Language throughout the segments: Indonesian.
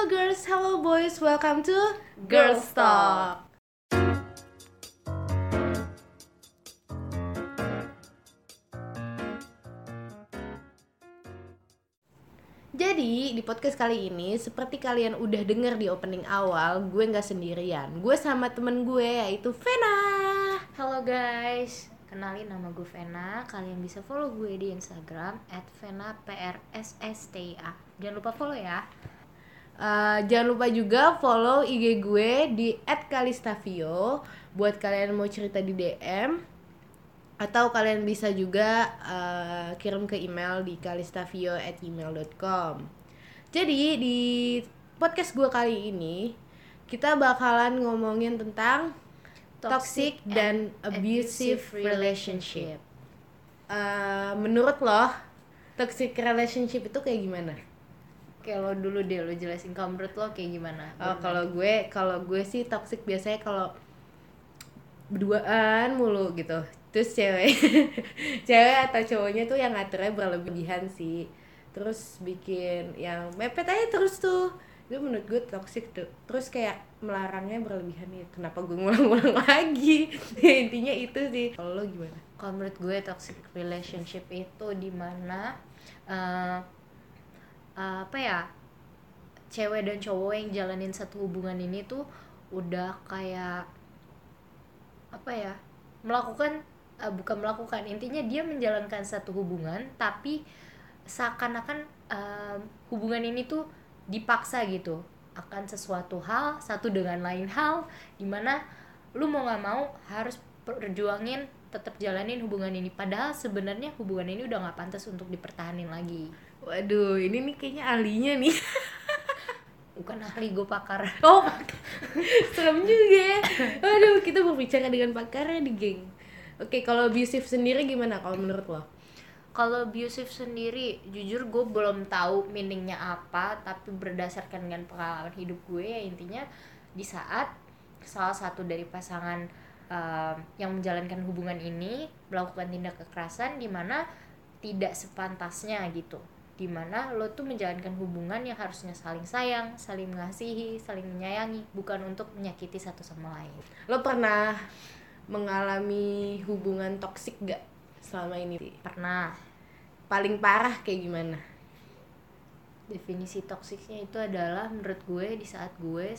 Hello girls, hello boys, welcome to Girls Talk. Jadi di podcast kali ini seperti kalian udah denger di opening awal, gue nggak sendirian. Gue sama temen gue yaitu Vena. Halo guys, kenalin nama gue Vena. Kalian bisa follow gue di Instagram @vena_prssa. Jangan lupa follow ya. Uh, jangan lupa juga follow IG gue di @kalistavio buat kalian mau cerita di DM atau kalian bisa juga uh, kirim ke email di kalistavio@gmail.com. Jadi di podcast gue kali ini kita bakalan ngomongin tentang toxic, dan abusive relationship. Uh, menurut lo toxic relationship itu kayak gimana? Kayak lo dulu deh lo jelasin kalau menurut lo kayak gimana? Oh, kalau gue kalau gue sih toxic biasanya kalau berduaan mulu gitu. Terus cewek cewek atau cowoknya tuh yang ngaturnya berlebihan sih. Terus bikin yang mepet aja terus tuh. Itu menurut gue toxic tuh. Terus kayak melarangnya berlebihan ya. Kenapa gue ngulang-ngulang lagi? Ya, intinya itu sih. Kalau lo gimana? Kalau menurut gue toxic relationship itu di mana uh, apa ya cewek dan cowok yang jalanin satu hubungan ini tuh udah kayak apa ya melakukan uh, bukan melakukan intinya dia menjalankan satu hubungan tapi seakan-akan uh, hubungan ini tuh dipaksa gitu akan sesuatu hal satu dengan lain hal di mana lu mau nggak mau harus perjuangin tetap jalanin hubungan ini. Padahal sebenarnya hubungan ini udah nggak pantas untuk dipertahanin lagi waduh ini nih kayaknya ahlinya nih. Bukan ahli gue pakar. Oh serem juga ya. Waduh kita berbicara dengan pakarnya di geng. Oke, kalau abusive sendiri gimana kalau menurut lo? Kalau abusive sendiri, jujur gue belum tahu meaningnya apa, tapi berdasarkan dengan pengalaman hidup gue ya intinya di saat salah satu dari pasangan uh, yang menjalankan hubungan ini melakukan tindak kekerasan di mana tidak sepantasnya gitu di mana lo tuh menjalankan hubungan yang harusnya saling sayang, saling mengasihi, saling menyayangi, bukan untuk menyakiti satu sama lain. Lo pernah mengalami hubungan toksik gak selama ini? Pernah. Paling parah kayak gimana? Definisi toksiknya itu adalah menurut gue di saat gue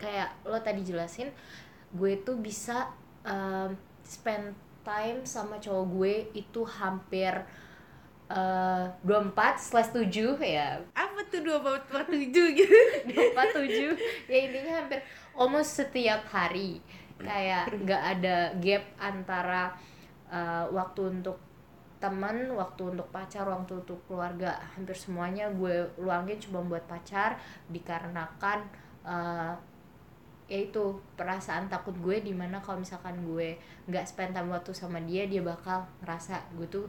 kayak lo tadi jelasin, gue tuh bisa um, spend time sama cowok gue itu hampir uh, empat slash tujuh ya. Apa tuh dua empat tujuh gitu? dua empat tujuh ya intinya hampir almost setiap hari. Kayak nggak ada gap antara uh, waktu untuk teman waktu untuk pacar waktu untuk keluarga. Hampir semuanya gue luangin cuma buat pacar dikarenakan uh, yaitu perasaan takut gue di mana kalau misalkan gue nggak spend time waktu sama dia dia bakal ngerasa gue tuh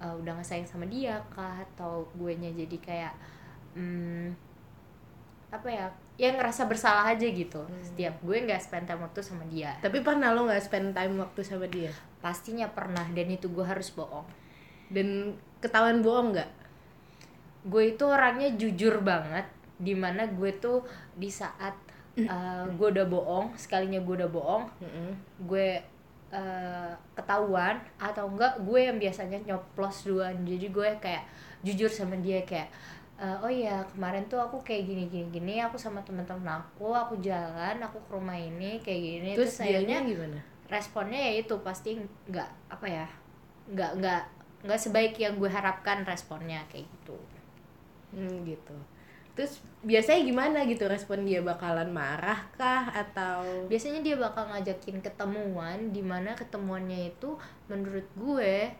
uh, udah nggak sayang sama dia kah? Atau gue nya jadi kayak hmm, apa ya yang ngerasa bersalah aja gitu. Hmm. setiap gue nggak spend time waktu sama dia. Tapi pernah lo nggak spend time waktu sama dia? Pastinya pernah dan itu gue harus bohong. Dan ketahuan bohong nggak? Gue itu orangnya jujur banget di mana gue tuh di saat uh, gue udah bohong sekalinya gue udah bohong -hmm. gue uh, ketahuan atau enggak gue yang biasanya nyoplos duluan. Jadi gue kayak jujur sama dia kayak uh, oh iya kemarin tuh aku kayak gini gini gini aku sama teman-teman aku aku jalan aku ke rumah ini kayak gini. Terus, terus akhirnya gimana? responnya ya itu pasti nggak apa ya nggak nggak nggak sebaik yang gue harapkan responnya kayak gitu. Hmm, gitu terus biasanya gimana gitu? Respon dia bakalan marah kah? Atau biasanya dia bakal ngajakin ketemuan di mana ketemuannya itu menurut gue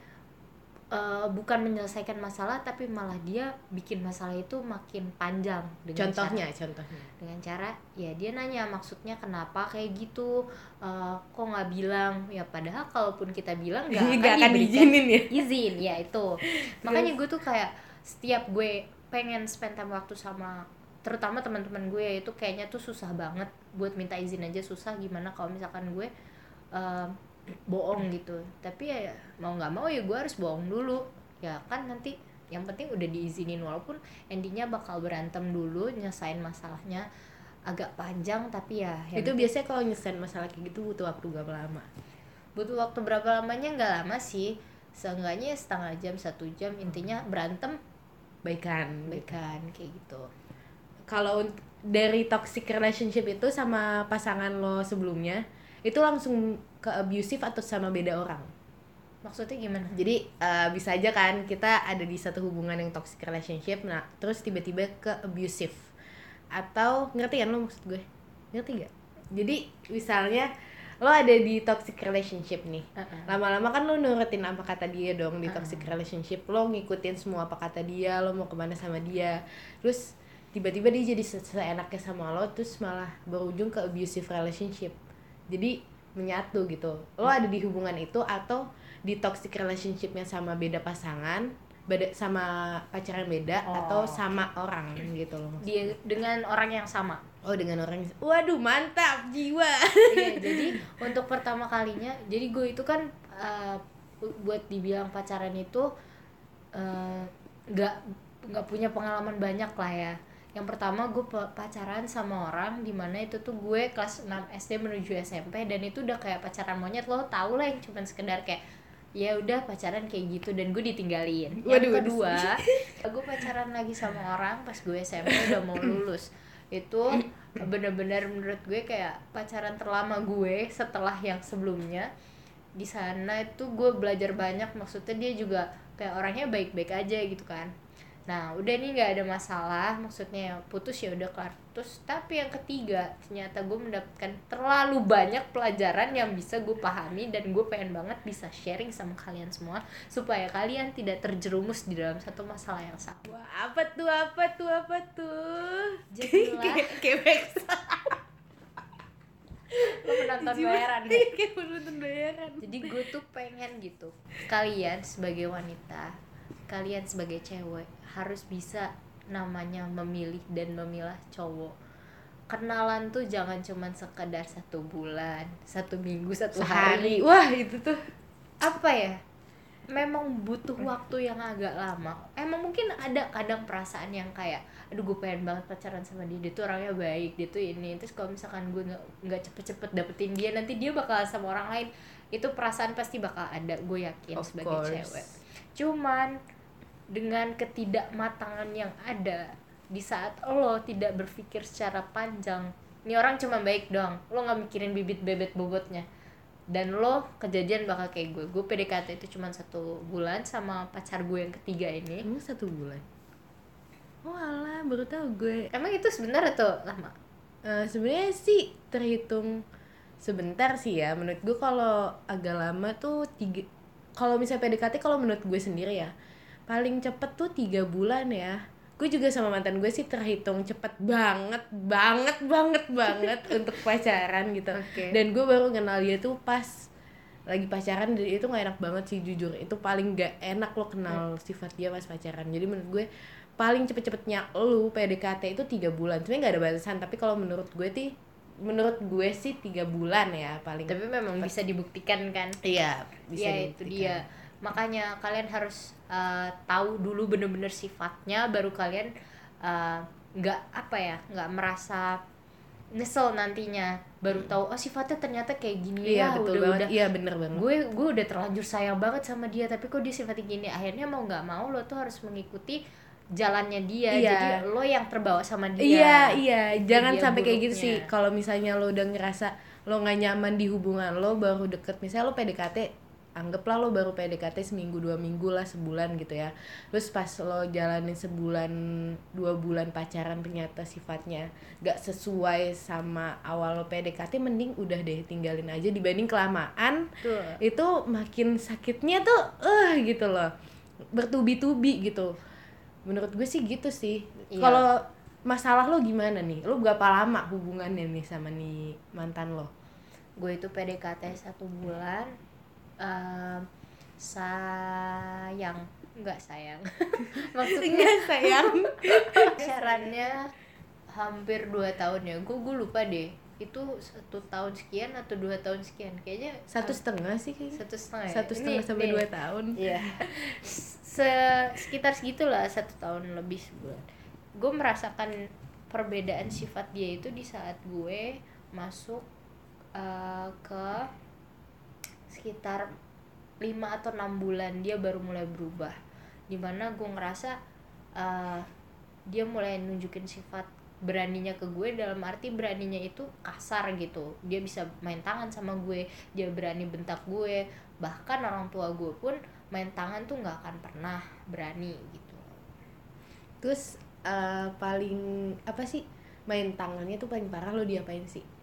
uh, bukan menyelesaikan masalah tapi malah dia bikin masalah itu makin panjang dengan contohnya cara, contohnya dengan cara ya dia nanya maksudnya kenapa kayak gitu? Uh, kok nggak bilang? Ya padahal kalaupun kita bilang nggak akan, akan diizinin ya. izin ya itu. Makanya gue tuh kayak setiap gue pengen spend time waktu sama terutama teman-teman gue itu kayaknya tuh susah banget buat minta izin aja. Susah gimana kalau misalkan gue uh, bohong gitu. Tapi ya mau nggak mau ya gue harus bohong dulu. Ya kan nanti yang penting udah diizinin walaupun endingnya bakal berantem dulu nyesain masalahnya agak panjang tapi ya yang itu biasanya kalau nyelesain masalah kayak gitu butuh waktu berapa lama? Butuh waktu berapa lamanya? Nggak lama sih. Seenggaknya setengah jam satu jam. Intinya berantem baikan baikan kayak gitu. Kalau dari toxic relationship itu sama pasangan lo sebelumnya itu langsung ke abusive atau sama beda orang? Maksudnya gimana? Jadi eh, bisa aja kan kita ada di satu hubungan yang toxic relationship nah terus tiba-tiba ke abusive. Atau ngerti kan lo maksud gue? Ngerti gak jadi misalnya lo ada di toxic relationship nih. Uh-uh. lama-lama kan lo nurutin apa kata dia dong di toxic relationship. Lo ngikutin semua apa kata dia lo mau ke mana sama dia. Terus tiba-tiba dia jadi se- seenaknya sama lo terus malah berujung ke abusive relationship. Jadi menyatu gitu. Lo ada di hubungan itu atau di toxic relationshipnya sama beda pasangan beda sama pacaran beda Oh. atau sama orang gitu loh dia dengan orang yang sama oh dengan orang waduh mantap jiwa. Iya jadi untuk pertama kalinya jadi gue itu kan uh, buat dibilang pacaran itu uh, nggak nggak punya pengalaman banyak lah ya. Yang pertama gue pa- pacaran sama orang di mana itu tuh gue kelas 6 SD menuju SMP dan itu udah kayak pacaran monyet lo tau lah yang cuman sekedar kayak ya udah pacaran kayak gitu dan gue ditinggalin. Waduh, yang waduh. kedua gue pacaran lagi sama orang pas gue SMP udah mau lulus itu bener-bener menurut gue kayak pacaran terlama gue setelah yang sebelumnya. Di sana itu gue belajar banyak maksudnya dia juga kayak orangnya baik-baik aja gitu kan nah udah nih nggak ada masalah maksudnya ya putus ya udah kelar putus tapi yang ketiga ternyata gue mendapatkan terlalu banyak pelajaran yang bisa gue pahami dan gue pengen banget bisa sharing sama kalian semua supaya kalian tidak terjerumus di dalam satu masalah yang sama wah apa tuh apa tuh apa tuh Jadilah. Kayak- lo menonton Jiwa. bayaran ya kayak menonton bayaran jadi gue tuh pengen gitu kalian sebagai wanita kalian sebagai cewek harus bisa namanya memilih dan memilah cowok. Kenalan tuh jangan cuman sekedar satu bulan satu minggu satu hari. Sehari wah itu tuh apa ya? Memang butuh waktu yang agak lama. Emang mungkin ada kadang perasaan yang kayak aduh gue pengen banget pacaran sama dia dia tuh orangnya baik dia tuh ini. Terus kalau misalkan gue nggak cepet-cepet dapetin dia nanti dia bakal sama orang lain. Itu perasaan pasti bakal ada gue yakin Of sebagai course. cewek. Cuman dengan ketidakmatangan yang ada di saat lo tidak berpikir secara panjang ini orang cuma baik doang lo nggak mikirin bibit bebet bobotnya. Dan lo kejadian bakal kayak gue gue PDKT itu cuma satu bulan sama pacar gue yang ketiga ini. Emang satu bulan? Oh alah baru tahu gue. Emang itu sebenarnya tuh lama? Eh, sebenarnya sih terhitung sebentar sih ya. Menurut gue kalau agak lama tuh tiga kalau misalnya PDKT kalau menurut gue sendiri ya paling cepet tuh tiga bulan ya. Gue juga sama mantan gue sih terhitung cepet banget banget banget banget untuk pacaran gitu. Oke. dan gue baru kenal dia tuh pas lagi pacaran dan itu nggak enak banget sih jujur. Itu paling gak enak lo kenal sifat dia pas pacaran. Jadi menurut gue paling cepet-cepetnya lu PDKT itu tiga bulan. Sebenarnya nggak ada batasan tapi kalau menurut gue sih menurut gue sih tiga bulan ya paling. Tapi memang bisa dibuktikan kan? Iya bisa Iya itu dibuktikan. dia makanya kalian harus uh, tahu dulu bener-bener sifatnya baru kalian uh, nggak apa ya nggak merasa nyesel nantinya. Baru tahu oh sifatnya ternyata kayak gini iya ya betul udah banget. Udah iya bener banget. Gue gue udah terlanjur sayang banget sama dia tapi kok dia sifatnya gini? Akhirnya mau nggak mau lo tuh harus mengikuti jalannya dia. Iya. jadi lo yang terbawa sama dia. Iya, iya, jangan sampai kayak gitu buruknya. sih. Kalau misalnya lo udah ngerasa lo nggak nyaman di hubungan lo baru deket, misalnya lo PDKT, anggaplah lo baru PDKT seminggu dua minggu lah sebulan gitu ya. Terus pas lo jalanin sebulan dua bulan pacaran ternyata sifatnya nggak sesuai sama awal lo PDKT, mending udah deh tinggalin aja dibanding kelamaan Tuh. itu makin sakitnya tuh eh gitu loh bertubi-tubi gitu menurut gue sih gitu sih Iya. kalau masalah lo gimana nih lo berapa lama hubungannya nih sama nih mantan lo gue itu PDKT satu bulan em, sayang. Nggak sayang. Maksudnya sayang. Pacarannya hampir 2 tahun ya. Gue gue lupa deh. Itu satu tahun sekian atau dua tahun sekian? Kayaknya satu ah, setengah sih kayaknya. Satu setengah ya? satu setengah Ini- sampai nih, dua tahun. Iya. Se sekitar segitulah satu tahun lebih sebulan. Gue merasakan perbedaan sifat dia itu di saat gue masuk eh, ke sekitar 5 atau enam bulan dia baru mulai berubah. Di mana gue ngerasa eh, dia mulai nunjukin sifat beraninya ke gue dalam arti beraninya itu kasar gitu. Dia bisa main tangan sama gue dia berani bentak gue. Bahkan orang tua gue pun main tangan tuh nggak akan pernah berani gitu. Terus eh, paling apa sih main tangannya tuh paling parah lo diapain sih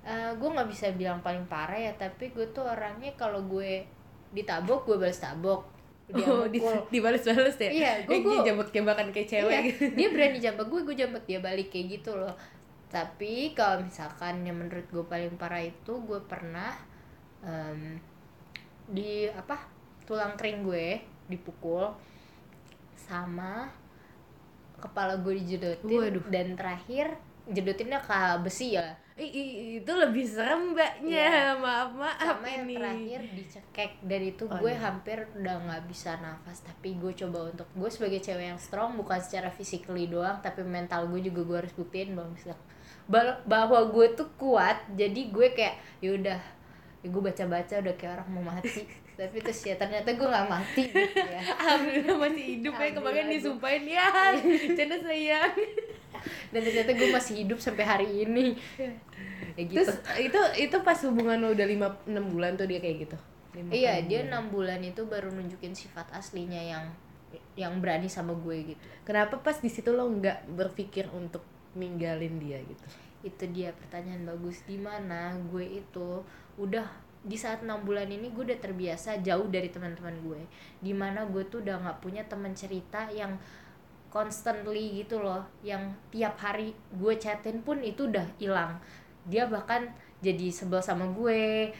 Eh, gue nggak bisa bilang paling parah ya tapi gue tuh orangnya kalau gue ditabok gue balas tabok. Dia oh di, mukul. dibales-bales ya? Iya, gua- Eh, gua- jambak-jambakan kayak cewek Iya, gitu. dia berani jambak gue gue jambak dia balik kayak gitu loh. Tapi kalau misalkan yang menurut gue paling parah itu gue pernah em, di apa tulang kering gue dipukul sama kepala gue dijedotin Waduh. dan terakhir jedotinnya ke besi ya Itu lebih serem mbaknya maaf maaf sama yang ini. terakhir dicekek dan itu Oh, gue iya. hampir udah nggak bisa nafas tapi gue coba untuk gue sebagai cewek yang strong bukan secara physically doang tapi mental gue juga gue harus buktiin bahwa bisa bahwa gue tuh kuat jadi gue kayak yaudah ya gue baca baca udah kayak orang mau mati. Tapi terus ya ternyata gue nggak mati gitu ya. Alhamdulillah masih hidup ya kemarin disumpahin. Ya canda sayang dan ternyata gue masih hidup sampai hari ini. Ya gitu. Terus itu itu pas hubungan lo udah lima enam bulan tuh dia kayak gitu? Lima, iya dia enam bulan itu baru nunjukin sifat aslinya yang yang berani sama gue gitu. Kenapa pas di situ lo nggak berpikir untuk ninggalin dia gitu? Itu dia pertanyaan bagus. Di mana gue itu udah di saat enam bulan ini gue udah terbiasa jauh dari teman-teman gue. Di mana gue tuh udah nggak punya teman cerita yang constantly gitu loh yang tiap hari gue chatin pun itu udah hilang. Dia bahkan jadi sebel sama gue.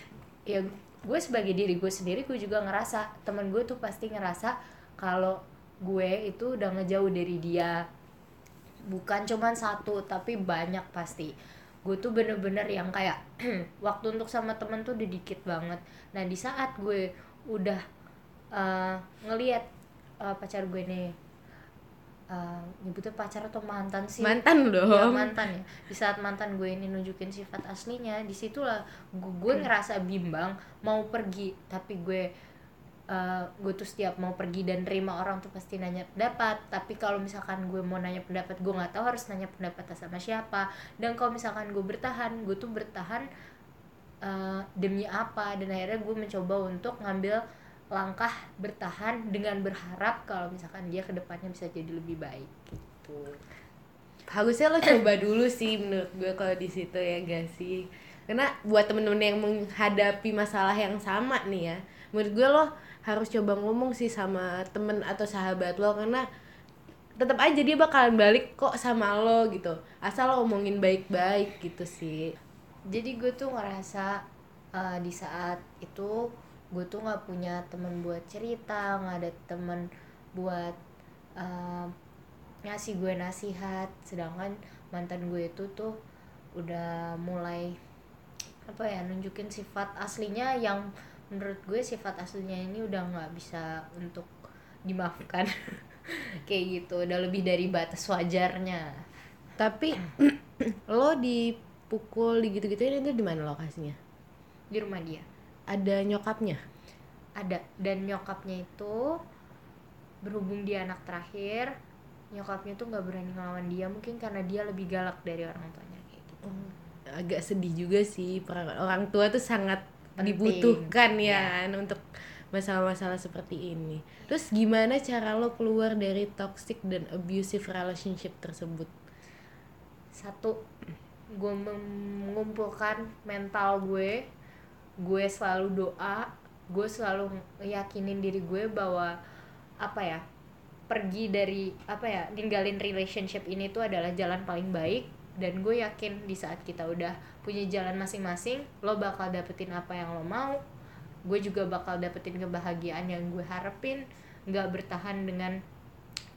Ya gue sebagai diri gue sendiri gue juga ngerasa temen gue tuh pasti ngerasa kalau gue itu udah ngejauh dari dia. Bukan cuman satu tapi banyak pasti. Gue tuh bener-bener yang kayak waktu untuk sama temen tuh udah dikit banget. Nah di saat gue udah uh, ngelihat uh, pacar gue nih uh, nyebutnya pacar atau mantan sih? Mantan Iya, dong. mantan ya. Di saat mantan gue ini nunjukin sifat aslinya di situlah gue, gue ngerasa bimbang mau pergi. Tapi gue uh, gue tuh setiap mau pergi dan terima orang tuh pasti nanya pendapat. Tapi kalau misalkan gue mau nanya pendapat gue nggak tahu harus nanya pendapat sama siapa. Dan kalau misalkan gue bertahan gue tuh bertahan uh, demi apa? Dan akhirnya gue mencoba untuk ngambil langkah bertahan dengan berharap kalau misalkan dia ke depannya bisa jadi lebih baik gitu. Harusnya lo coba dulu sih menurut gue kalau di situ ya gak sih? Karena buat temen-temen yang menghadapi masalah yang sama nih ya menurut gue lo harus coba ngomong sih sama temen atau sahabat lo karena tetap aja dia bakalan balik kok sama lo gitu. Asal lo omongin baik-baik gitu sih. Jadi gue tuh ngerasa uh, di saat itu gue tuh nggak punya temen buat cerita nggak ada temen buat uh, ngasih gue nasihat. Sedangkan mantan gue itu tuh udah mulai apa ya nunjukin sifat aslinya yang menurut gue sifat aslinya ini udah nggak bisa untuk dimaafkan. Kayak gitu udah lebih dari batas wajarnya. Tapi lo dipukul di gitu-gituin itu di mana lokasinya? Di rumah dia ada nyokapnya ada dan nyokapnya itu berhubung dia anak terakhir nyokapnya tuh nggak berani ngelawan dia mungkin karena dia lebih galak dari orang tuanya kayak gitu Oh, agak sedih juga sih orang tua tuh sangat Penting. dibutuhkan Ya. kan untuk masalah-masalah seperti ini. Terus gimana cara lo keluar dari toxic dan abusive relationship tersebut? satu gue mengumpulkan mental gue gue selalu doa gue selalu yakinin diri gue bahwa apa ya pergi dari apa ya ninggalin relationship ini tuh adalah jalan paling baik dan gue yakin di saat kita udah punya jalan masing-masing lo bakal dapetin apa yang lo mau gue juga bakal dapetin kebahagiaan yang gue harapin nggak bertahan dengan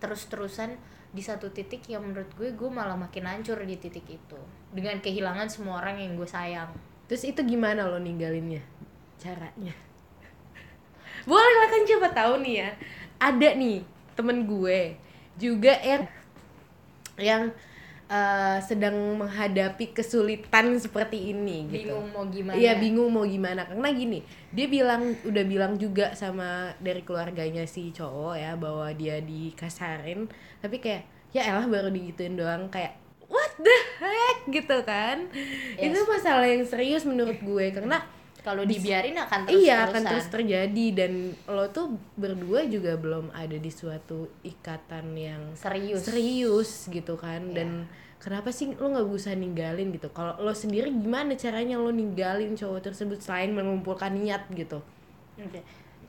terus-terusan di satu titik yang menurut gue gue malah makin hancur di titik itu dengan kehilangan semua orang yang gue sayang terus itu gimana lo ninggalinnya? Caranya? Boleh lah kan coba tahu nih ya. Ada nih temen gue juga yang yang uh, sedang menghadapi kesulitan seperti ini gitu. bingung mau gimana? Iya bingung mau gimana. Karena gini dia bilang udah bilang juga sama dari keluarganya si cowok ya bahwa dia dikasarin. Tapi kayak ya elah baru digituin doang. Kayak what the heck gitu kan Yes. itu masalah yang serius menurut gue karena kalau dibiarin akan terus iya akan terus terjadi dan lo tuh berdua juga belum ada di suatu ikatan yang serius serius gitu kan Iya. dan kenapa sih lo nggak bisa ninggalin gitu kalau lo sendiri gimana caranya lo ninggalin cowok tersebut selain mengumpulkan niat gitu Oke.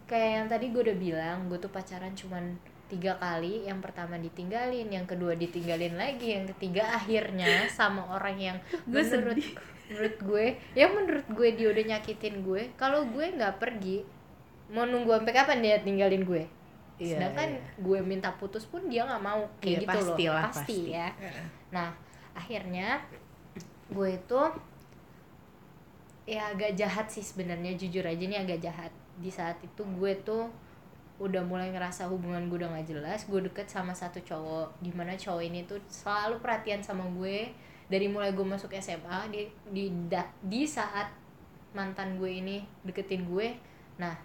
Kayak yang tadi gue udah bilang, gue tuh pacaran cuman tiga kali. Yang pertama ditinggalin, yang kedua ditinggalin lagi, yang ketiga akhirnya sama orang yang Gue menurut menurut gue, yang menurut gue dia udah nyakitin gue. Kalau gue nggak pergi, mau nunggu sampai kapan dia tinggalin gue? Iya, Sedangkan iya. gue minta putus pun dia nggak mau kayak Iya, gitu loh. pastilah, Pasti pasti. ya. Nah, akhirnya gue itu ya agak jahat sih sebenarnya jujur aja nih agak jahat di saat itu gue tuh udah mulai ngerasa hubungan gue udah gak jelas gue deket sama satu cowok di mana cowok ini tuh selalu perhatian sama gue. Dari mulai gue masuk SMA di di da- di saat mantan gue ini deketin gue nah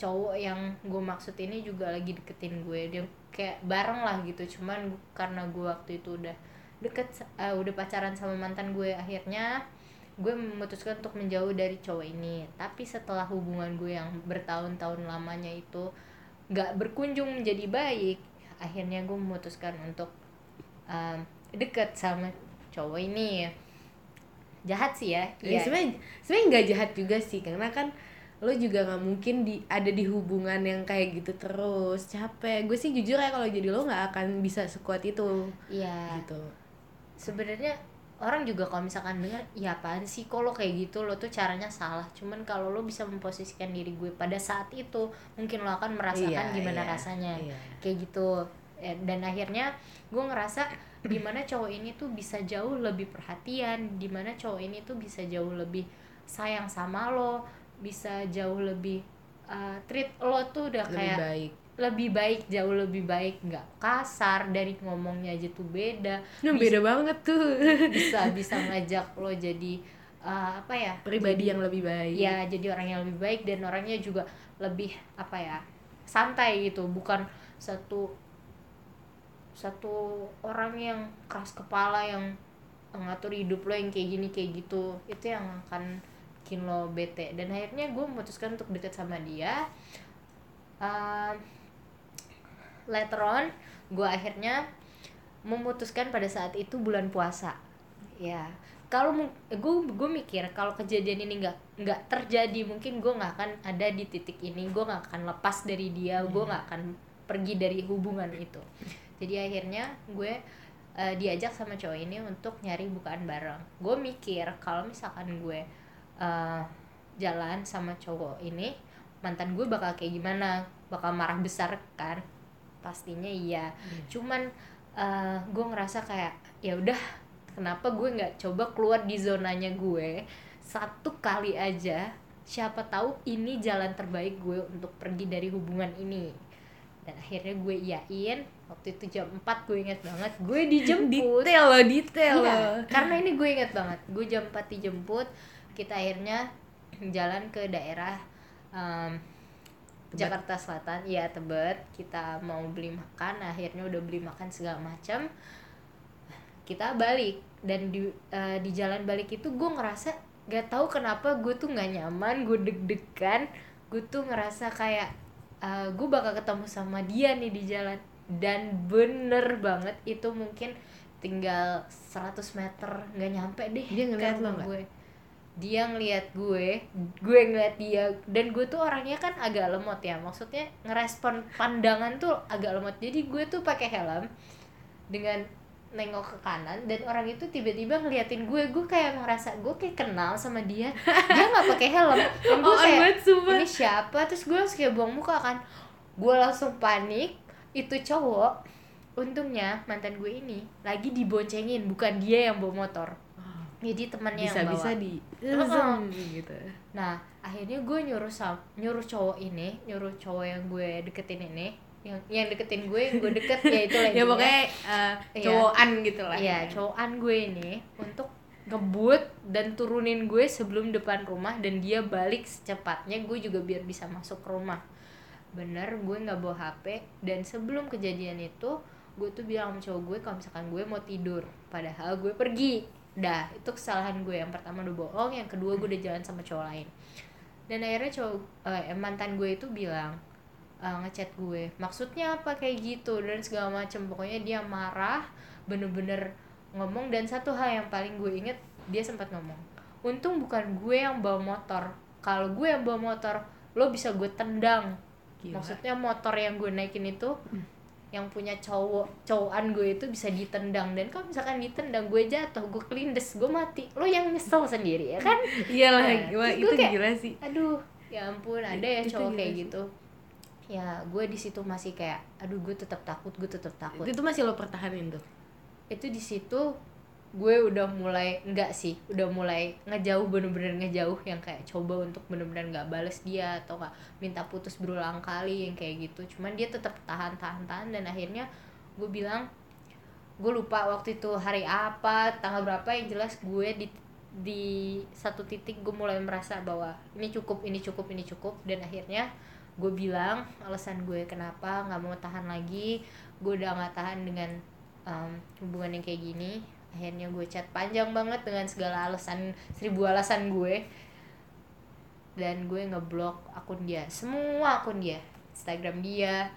cowok yang gue maksud ini juga lagi deketin gue. Dia kayak bareng lah gitu cuman karena gue waktu itu udah deket eh, udah pacaran sama mantan gue akhirnya gue memutuskan untuk menjauh dari cowok ini. Tapi setelah hubungan gue yang bertahun-tahun lamanya itu nggak berkunjung menjadi baik akhirnya gue memutuskan untuk um, deket sama cowok ini. Jahat sih ya ya Iya. sebenarnya sebenarnya nggak jahat juga sih karena kan lo juga nggak mungkin di ada di hubungan yang kayak gitu terus. Capek. Gue sih jujur ya kalau jadi lo nggak akan bisa sekuat itu. Iya. Gitu. Sebenarnya orang juga kalau misalkan dengar ya apaan sih? Kok lo kayak gitu? Lo tuh caranya salah. Cuman kalau lo bisa memposisikan diri gue pada saat itu mungkin lo akan merasakan Iya, gimana iya, rasanya. iya. kayak gitu. Eh, dan akhirnya gue ngerasa di mana cowok ini tuh bisa jauh lebih perhatian di mana cowok ini tuh bisa jauh lebih sayang sama lo bisa jauh lebih uh, treat lo tuh udah lebih kayak baik lebih baik jauh lebih baik nggak kasar dari ngomongnya aja tuh beda. Nah, Bisa- beda banget tuh. bisa bisa ngajak lo jadi uh, apa ya pribadi yang lebih baik. Ya jadi orang yang lebih baik dan orangnya juga lebih apa ya santai gitu. Bukan satu satu orang yang keras kepala yang ngatur hidup lo yang kayak gini kayak gitu. Itu yang akan bikin lo bete. Dan akhirnya gue memutuskan untuk deket sama dia. Um, later on gue akhirnya memutuskan pada saat itu bulan puasa. Ya kalau gue gue mikir kalau kejadian ini nggak nggak terjadi mungkin gue nggak akan ada di titik ini gue nggak akan lepas dari dia gue nggak akan pergi dari hubungan itu. Jadi akhirnya gue eh, diajak sama cowok ini untuk nyari bukaan bareng. Gue mikir kalau misalkan gue eh, jalan sama cowok ini mantan gue bakal kayak gimana? Bakal marah besar kan pastinya iya. Cuman eh, gue ngerasa kayak ya udah kenapa gue nggak coba keluar di zonanya gue satu kali aja? Siapa tahu ini jalan terbaik gue untuk pergi dari hubungan ini. Dan akhirnya gue iyain waktu itu jam 4 gue inget banget gue dijemput. Detail loh detail Iya, loh. karena ini gue inget banget gue jam 4 dijemput kita akhirnya jalan ke daerah um, Tebet. Jakarta Selatan ya Tebet. Kita mau beli makan akhirnya udah beli makan segala macam kita balik dan di eh, di jalan balik itu gue ngerasa gak tahu kenapa gue tuh nggak nyaman gue deg-degan. Gue tuh ngerasa kayak eh, gue bakal ketemu sama dia nih di jalan. Dan bener banget itu mungkin tinggal 100 meter nggak nyampe deh Dia ngeliat lo nggak? Dia ngeliat gue gue ngeliat dia dan gue tuh orangnya kan agak lemot ya. Maksudnya ngerespon pandangan tuh agak lemot. Jadi gue tuh pakai helm dengan nengok ke kanan dan orang itu tiba-tiba ngeliatin gue. Gue kayak ngerasa gue kayak kenal sama dia. Dia nggak pakai helm. Dan gue Oh, kayak ini siapa? Terus gue langsung kayak buang muka kan. Gue langsung panik. Itu cowok. Untungnya mantan gue ini lagi diboncengin bukan dia yang bawa motor jadi temannya bisa yang bawa bisa di zoom gitu Nah, akhirnya gue nyuruh sam nyuruh cowok ini, nyuruh cowok yang gue deketin ini, yang yang deketin gue, yang gue deket ya itu lah ya pokoknya uh, Iya. cowokan gitu lah Iya, cowokan gue ini untuk ngebut dan turunin gue sebelum depan rumah dan dia balik secepatnya gue juga biar bisa masuk ke rumah. Bener, gue nggak bawa HP dan sebelum kejadian itu gue tuh bilang sama cowok gue kalau misalkan gue mau tidur, padahal gue pergi. Dah, itu kesalahan gue. Yang pertama udah bohong, yang kedua gue udah jalan sama cowok lain. Dan akhirnya cowok eh, mantan gue itu bilang eh, ngechat gue, maksudnya apa kayak gitu dan segala macem. Pokoknya dia marah, bener-bener ngomong dan satu hal yang paling gue inget dia sempat ngomong untung bukan gue yang bawa motor kalau gue yang bawa motor lo bisa gue tendang Gila. maksudnya motor yang gue naikin itu yang punya cowok cowokan gue itu bisa ditendang. Dan kalau misalkan ditendang gue jatuh gue kelindes gue mati lo yang nyesel sendiri ya kan? Iyalah Nah, terus itu gue kayak, gila sih. aduh ya ampun ada ya Itu cowok kayak sih. gitu. Ya gue di situ masih kayak aduh gue tetap takut gue tetap takut. Itu masih lo pertahanin tuh? Itu di situ gue udah mulai enggak sih udah mulai ngejauh bener-bener ngejauh yang kayak coba untuk bener-bener nggak bales dia atau nggak minta putus berulang kali yang kayak gitu. Cuman dia tetap tahan tahan tahan dan akhirnya gue bilang gue lupa waktu itu hari apa tanggal berapa yang jelas gue di di satu titik gue mulai merasa bahwa ini cukup ini cukup ini cukup. Dan akhirnya gue bilang alasan gue kenapa nggak mau tahan lagi gue udah nggak tahan dengan um, hubungan yang kayak gini akhirnya gue chat panjang banget dengan segala alasan seribu alasan gue. Dan gue ngeblok akun dia semua akun dia. Instagram dia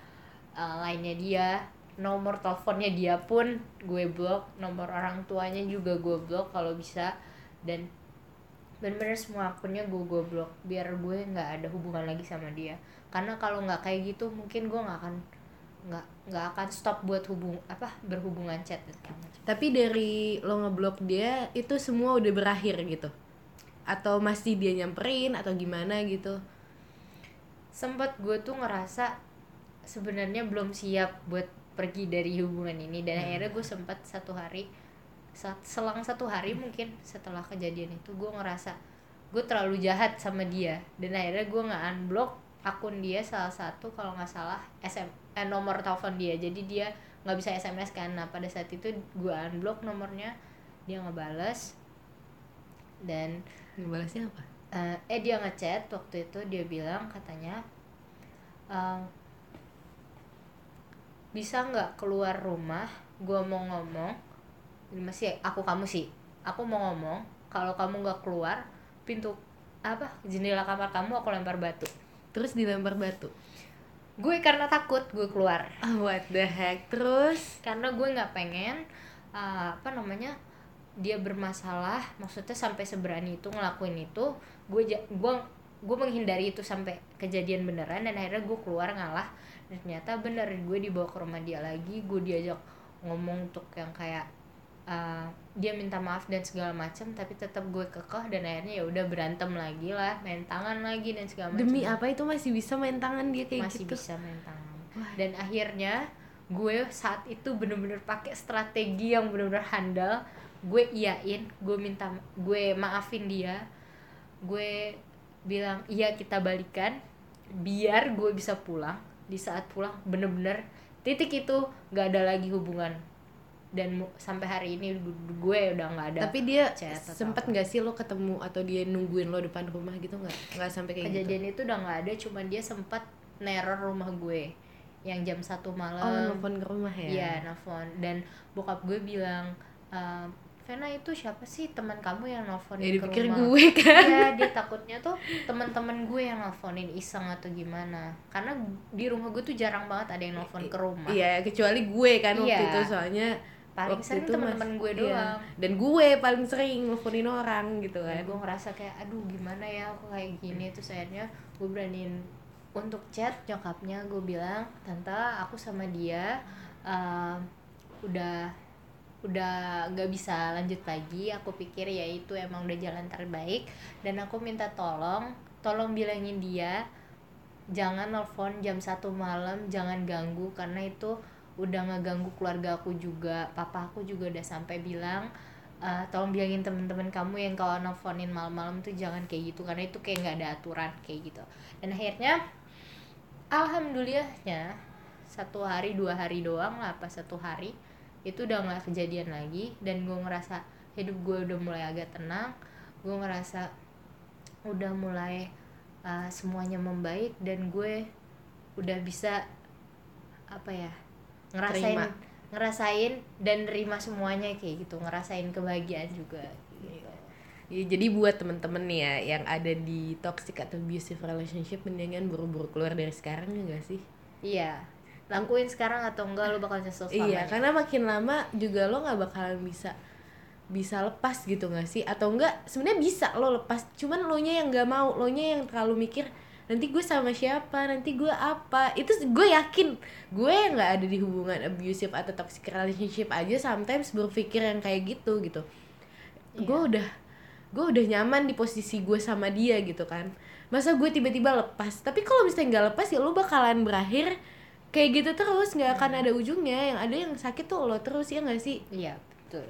uh, lainnya dia nomor teleponnya dia pun gue blok. Nomor orang tuanya juga gue blok kalau bisa. Dan bener-bener semua akunnya gue gue blok biar gue nggak ada hubungan lagi sama dia. Karena kalau nggak kayak gitu mungkin gue nggak akan nggak nggak akan stop buat hubung apa berhubungan chat dan tapi dari lo ngeblok dia itu semua udah berakhir gitu? Atau masih dia nyamperin atau gimana gitu? Sempet gue tuh ngerasa sebenarnya belum siap buat pergi dari hubungan ini. Dan akhirnya gue sempet satu hari selang satu hari mungkin setelah kejadian itu gue ngerasa gue terlalu jahat sama dia. Dan akhirnya gue nggak unblock akun dia salah satu kalau nggak salah SM eh, nomor telepon dia. Jadi dia nggak bisa SMS kan. Nah pada saat itu gue unblock nomornya dia ngebales. Dan balasnya apa? Eh, eh dia ngechat. Waktu itu dia bilang katanya eh, bisa nggak keluar rumah? Gua mau ngomong. Masih aku kamu sih. Aku mau ngomong kalau kamu nggak keluar pintu apa jendela kamar kamu aku lempar batu terus dilempar batu? Gue karena takut gue keluar. Ah what the heck? Terus? Karena gue nggak pengen uh, apa namanya dia bermasalah. Maksudnya sampai seberani itu ngelakuin itu gue gue gue menghindari itu sampai kejadian beneran dan akhirnya gue keluar ngalah. Dan ternyata bener gue dibawa ke rumah dia lagi gue diajak ngomong untuk yang kayak uh, dia minta maaf dan segala macam tapi tetap gue kekeh dan akhirnya ya udah berantem lagi lah main tangan lagi dan segala macam demi apa? Itu masih bisa main tangan dia kayak masih gitu? bisa main tangan. Dan akhirnya gue saat itu bener-bener pakai strategi yang bener-bener handal. Gue iyain gue minta gue maafin dia. Gue bilang iya kita balikan biar gue bisa pulang. Di saat pulang bener-bener titik itu nggak ada lagi hubungan dan sampai hari ini gu- gue udah nggak ada tapi dia sempet nggak sih lo ketemu atau dia nungguin lo depan rumah gitu nggak nggak sampai kayak gitu kejadian itu udah nggak ada cuman dia sempat neror rumah gue yang jam satu malam oh nelfon ke rumah ya Iya, nelfon dan bokap gue bilang ehm, Vena itu siapa sih teman kamu yang nelfonin ya ke rumah? gue kan Iya, dia takutnya tuh teman-teman gue yang nelfonin iseng atau gimana. Karena di rumah gue tuh jarang banget ada yang nelfon ke rumah. iya kecuali gue kan waktu Iya. itu soalnya Paling waktu sering itu teman-teman gue iya. doang. dan gue paling sering nelfonin orang gitu Dan kan. gue ngerasa kayak aduh gimana ya aku kayak gini? Terus akhirnya gue beraniin untuk chat nyokapnya. Gue bilang tante aku sama dia ehm, udah udah nggak bisa lanjut lagi. Aku pikir ya itu emang udah jalan terbaik. Dan aku minta tolong tolong bilangin dia jangan nelfon jam satu malam jangan ganggu karena itu udah ngeganggu keluarga aku juga papa aku juga udah sampai bilang "Eh, tolong bilangin temen-temen kamu yang kalau nelfonin malam-malam tuh jangan kayak gitu karena itu kayak nggak ada aturan kayak gitu. Dan akhirnya alhamdulillahnya satu hari dua hari doang lah pas satu hari itu udah nggak kejadian lagi dan gue ngerasa hidup gue udah mulai agak tenang gue ngerasa udah mulai uh, semuanya membaik dan gue udah bisa apa ya ngerasain Terima. ngerasain dan nerima semuanya kayak gitu ngerasain kebahagiaan juga gitu. Ya, jadi buat temen-temen ya yang ada di toxic atau abusive relationship mendingan buru-buru keluar dari sekarang ya gak sih? iya lakuin sekarang atau enggak lo bakal nyesel Iya, selamanya karena makin lama juga lo nggak bakalan bisa bisa lepas gitu gak sih? Atau enggak sebenarnya bisa lo lepas, cuman lo nya yang nggak mau, lo nya yang terlalu mikir nanti gue sama siapa, nanti gue apa? Itu gue yakin gue yang nggak ada di hubungan abusive atau toxic relationship aja sometimes berpikir yang kayak gitu gitu. Gue udah gue udah nyaman di posisi gue sama dia gitu kan. Masa gue tiba-tiba lepas? Tapi kalau misalnya nggak lepas ya lo bakalan berakhir kayak gitu terus nggak akan ada ujungnya yang ada yang sakit tuh lo terus ya nggak sih iya betul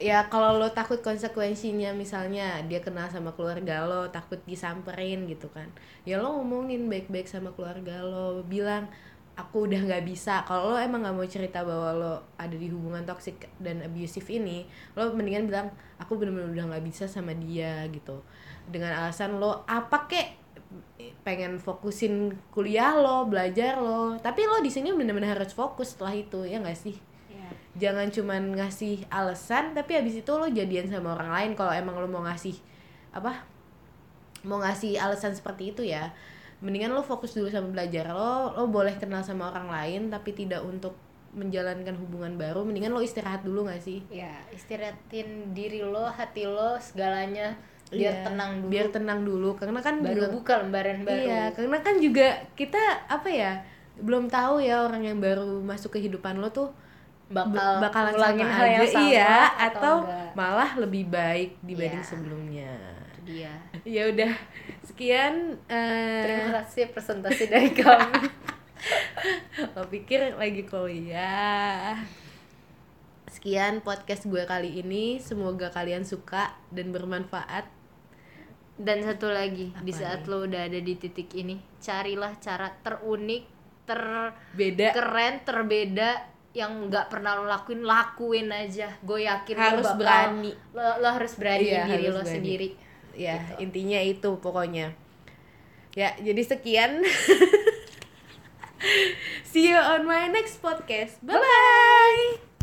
ya kalau lo takut konsekuensinya misalnya dia kenal sama keluarga lo takut disamperin gitu kan ya lo ngomongin baik-baik sama keluarga lo bilang aku udah nggak bisa kalau lo emang nggak mau cerita bahwa lo ada di hubungan toxic dan abusive ini lo mendingan bilang aku bener-bener udah nggak bisa sama dia gitu dengan alasan lo apa kek pengen fokusin kuliah lo belajar lo tapi lo di sini bener-bener harus fokus setelah itu ya nggak sih. Jangan cuman ngasih alasan tapi habis itu lo jadian sama orang lain. Kalau emang lo mau ngasih apa mau ngasih alasan seperti itu ya mendingan lo fokus dulu sama belajar lo. Lo boleh kenal sama orang lain tapi tidak untuk menjalankan hubungan baru. Mendingan lo istirahat dulu gak sih? Ya istirahatin diri lo hati lo segalanya. Biar Iya, tenang dulu. biar tenang dulu. Karena kan baru juga- buka lembaran baru. Iya, karena kan juga kita apa ya belum tahu ya orang yang baru masuk ke kehidupan lo tuh bakal ba- bakalan ngulangin hal yang aja, sama iya atau atau malah lebih baik dibanding Iya. sebelumnya. Itu dia Ya udah sekian. eh terima kasih presentasi dari kami lo pikir lagi kuliah. Sekian podcast gue kali ini. Semoga kalian suka dan bermanfaat. dan satu lagi di Apa saat nih? lo udah ada di titik ini carilah cara terunik ter Beda keren terbeda yang nggak pernah lo lakuin lakuin aja gue yakin Harus lo bakal berani. lo, lo harus berani Iya, diri harus lo berani. sendiri ya Gitu. intinya itu pokoknya ya jadi sekian see you on my next podcast bye bye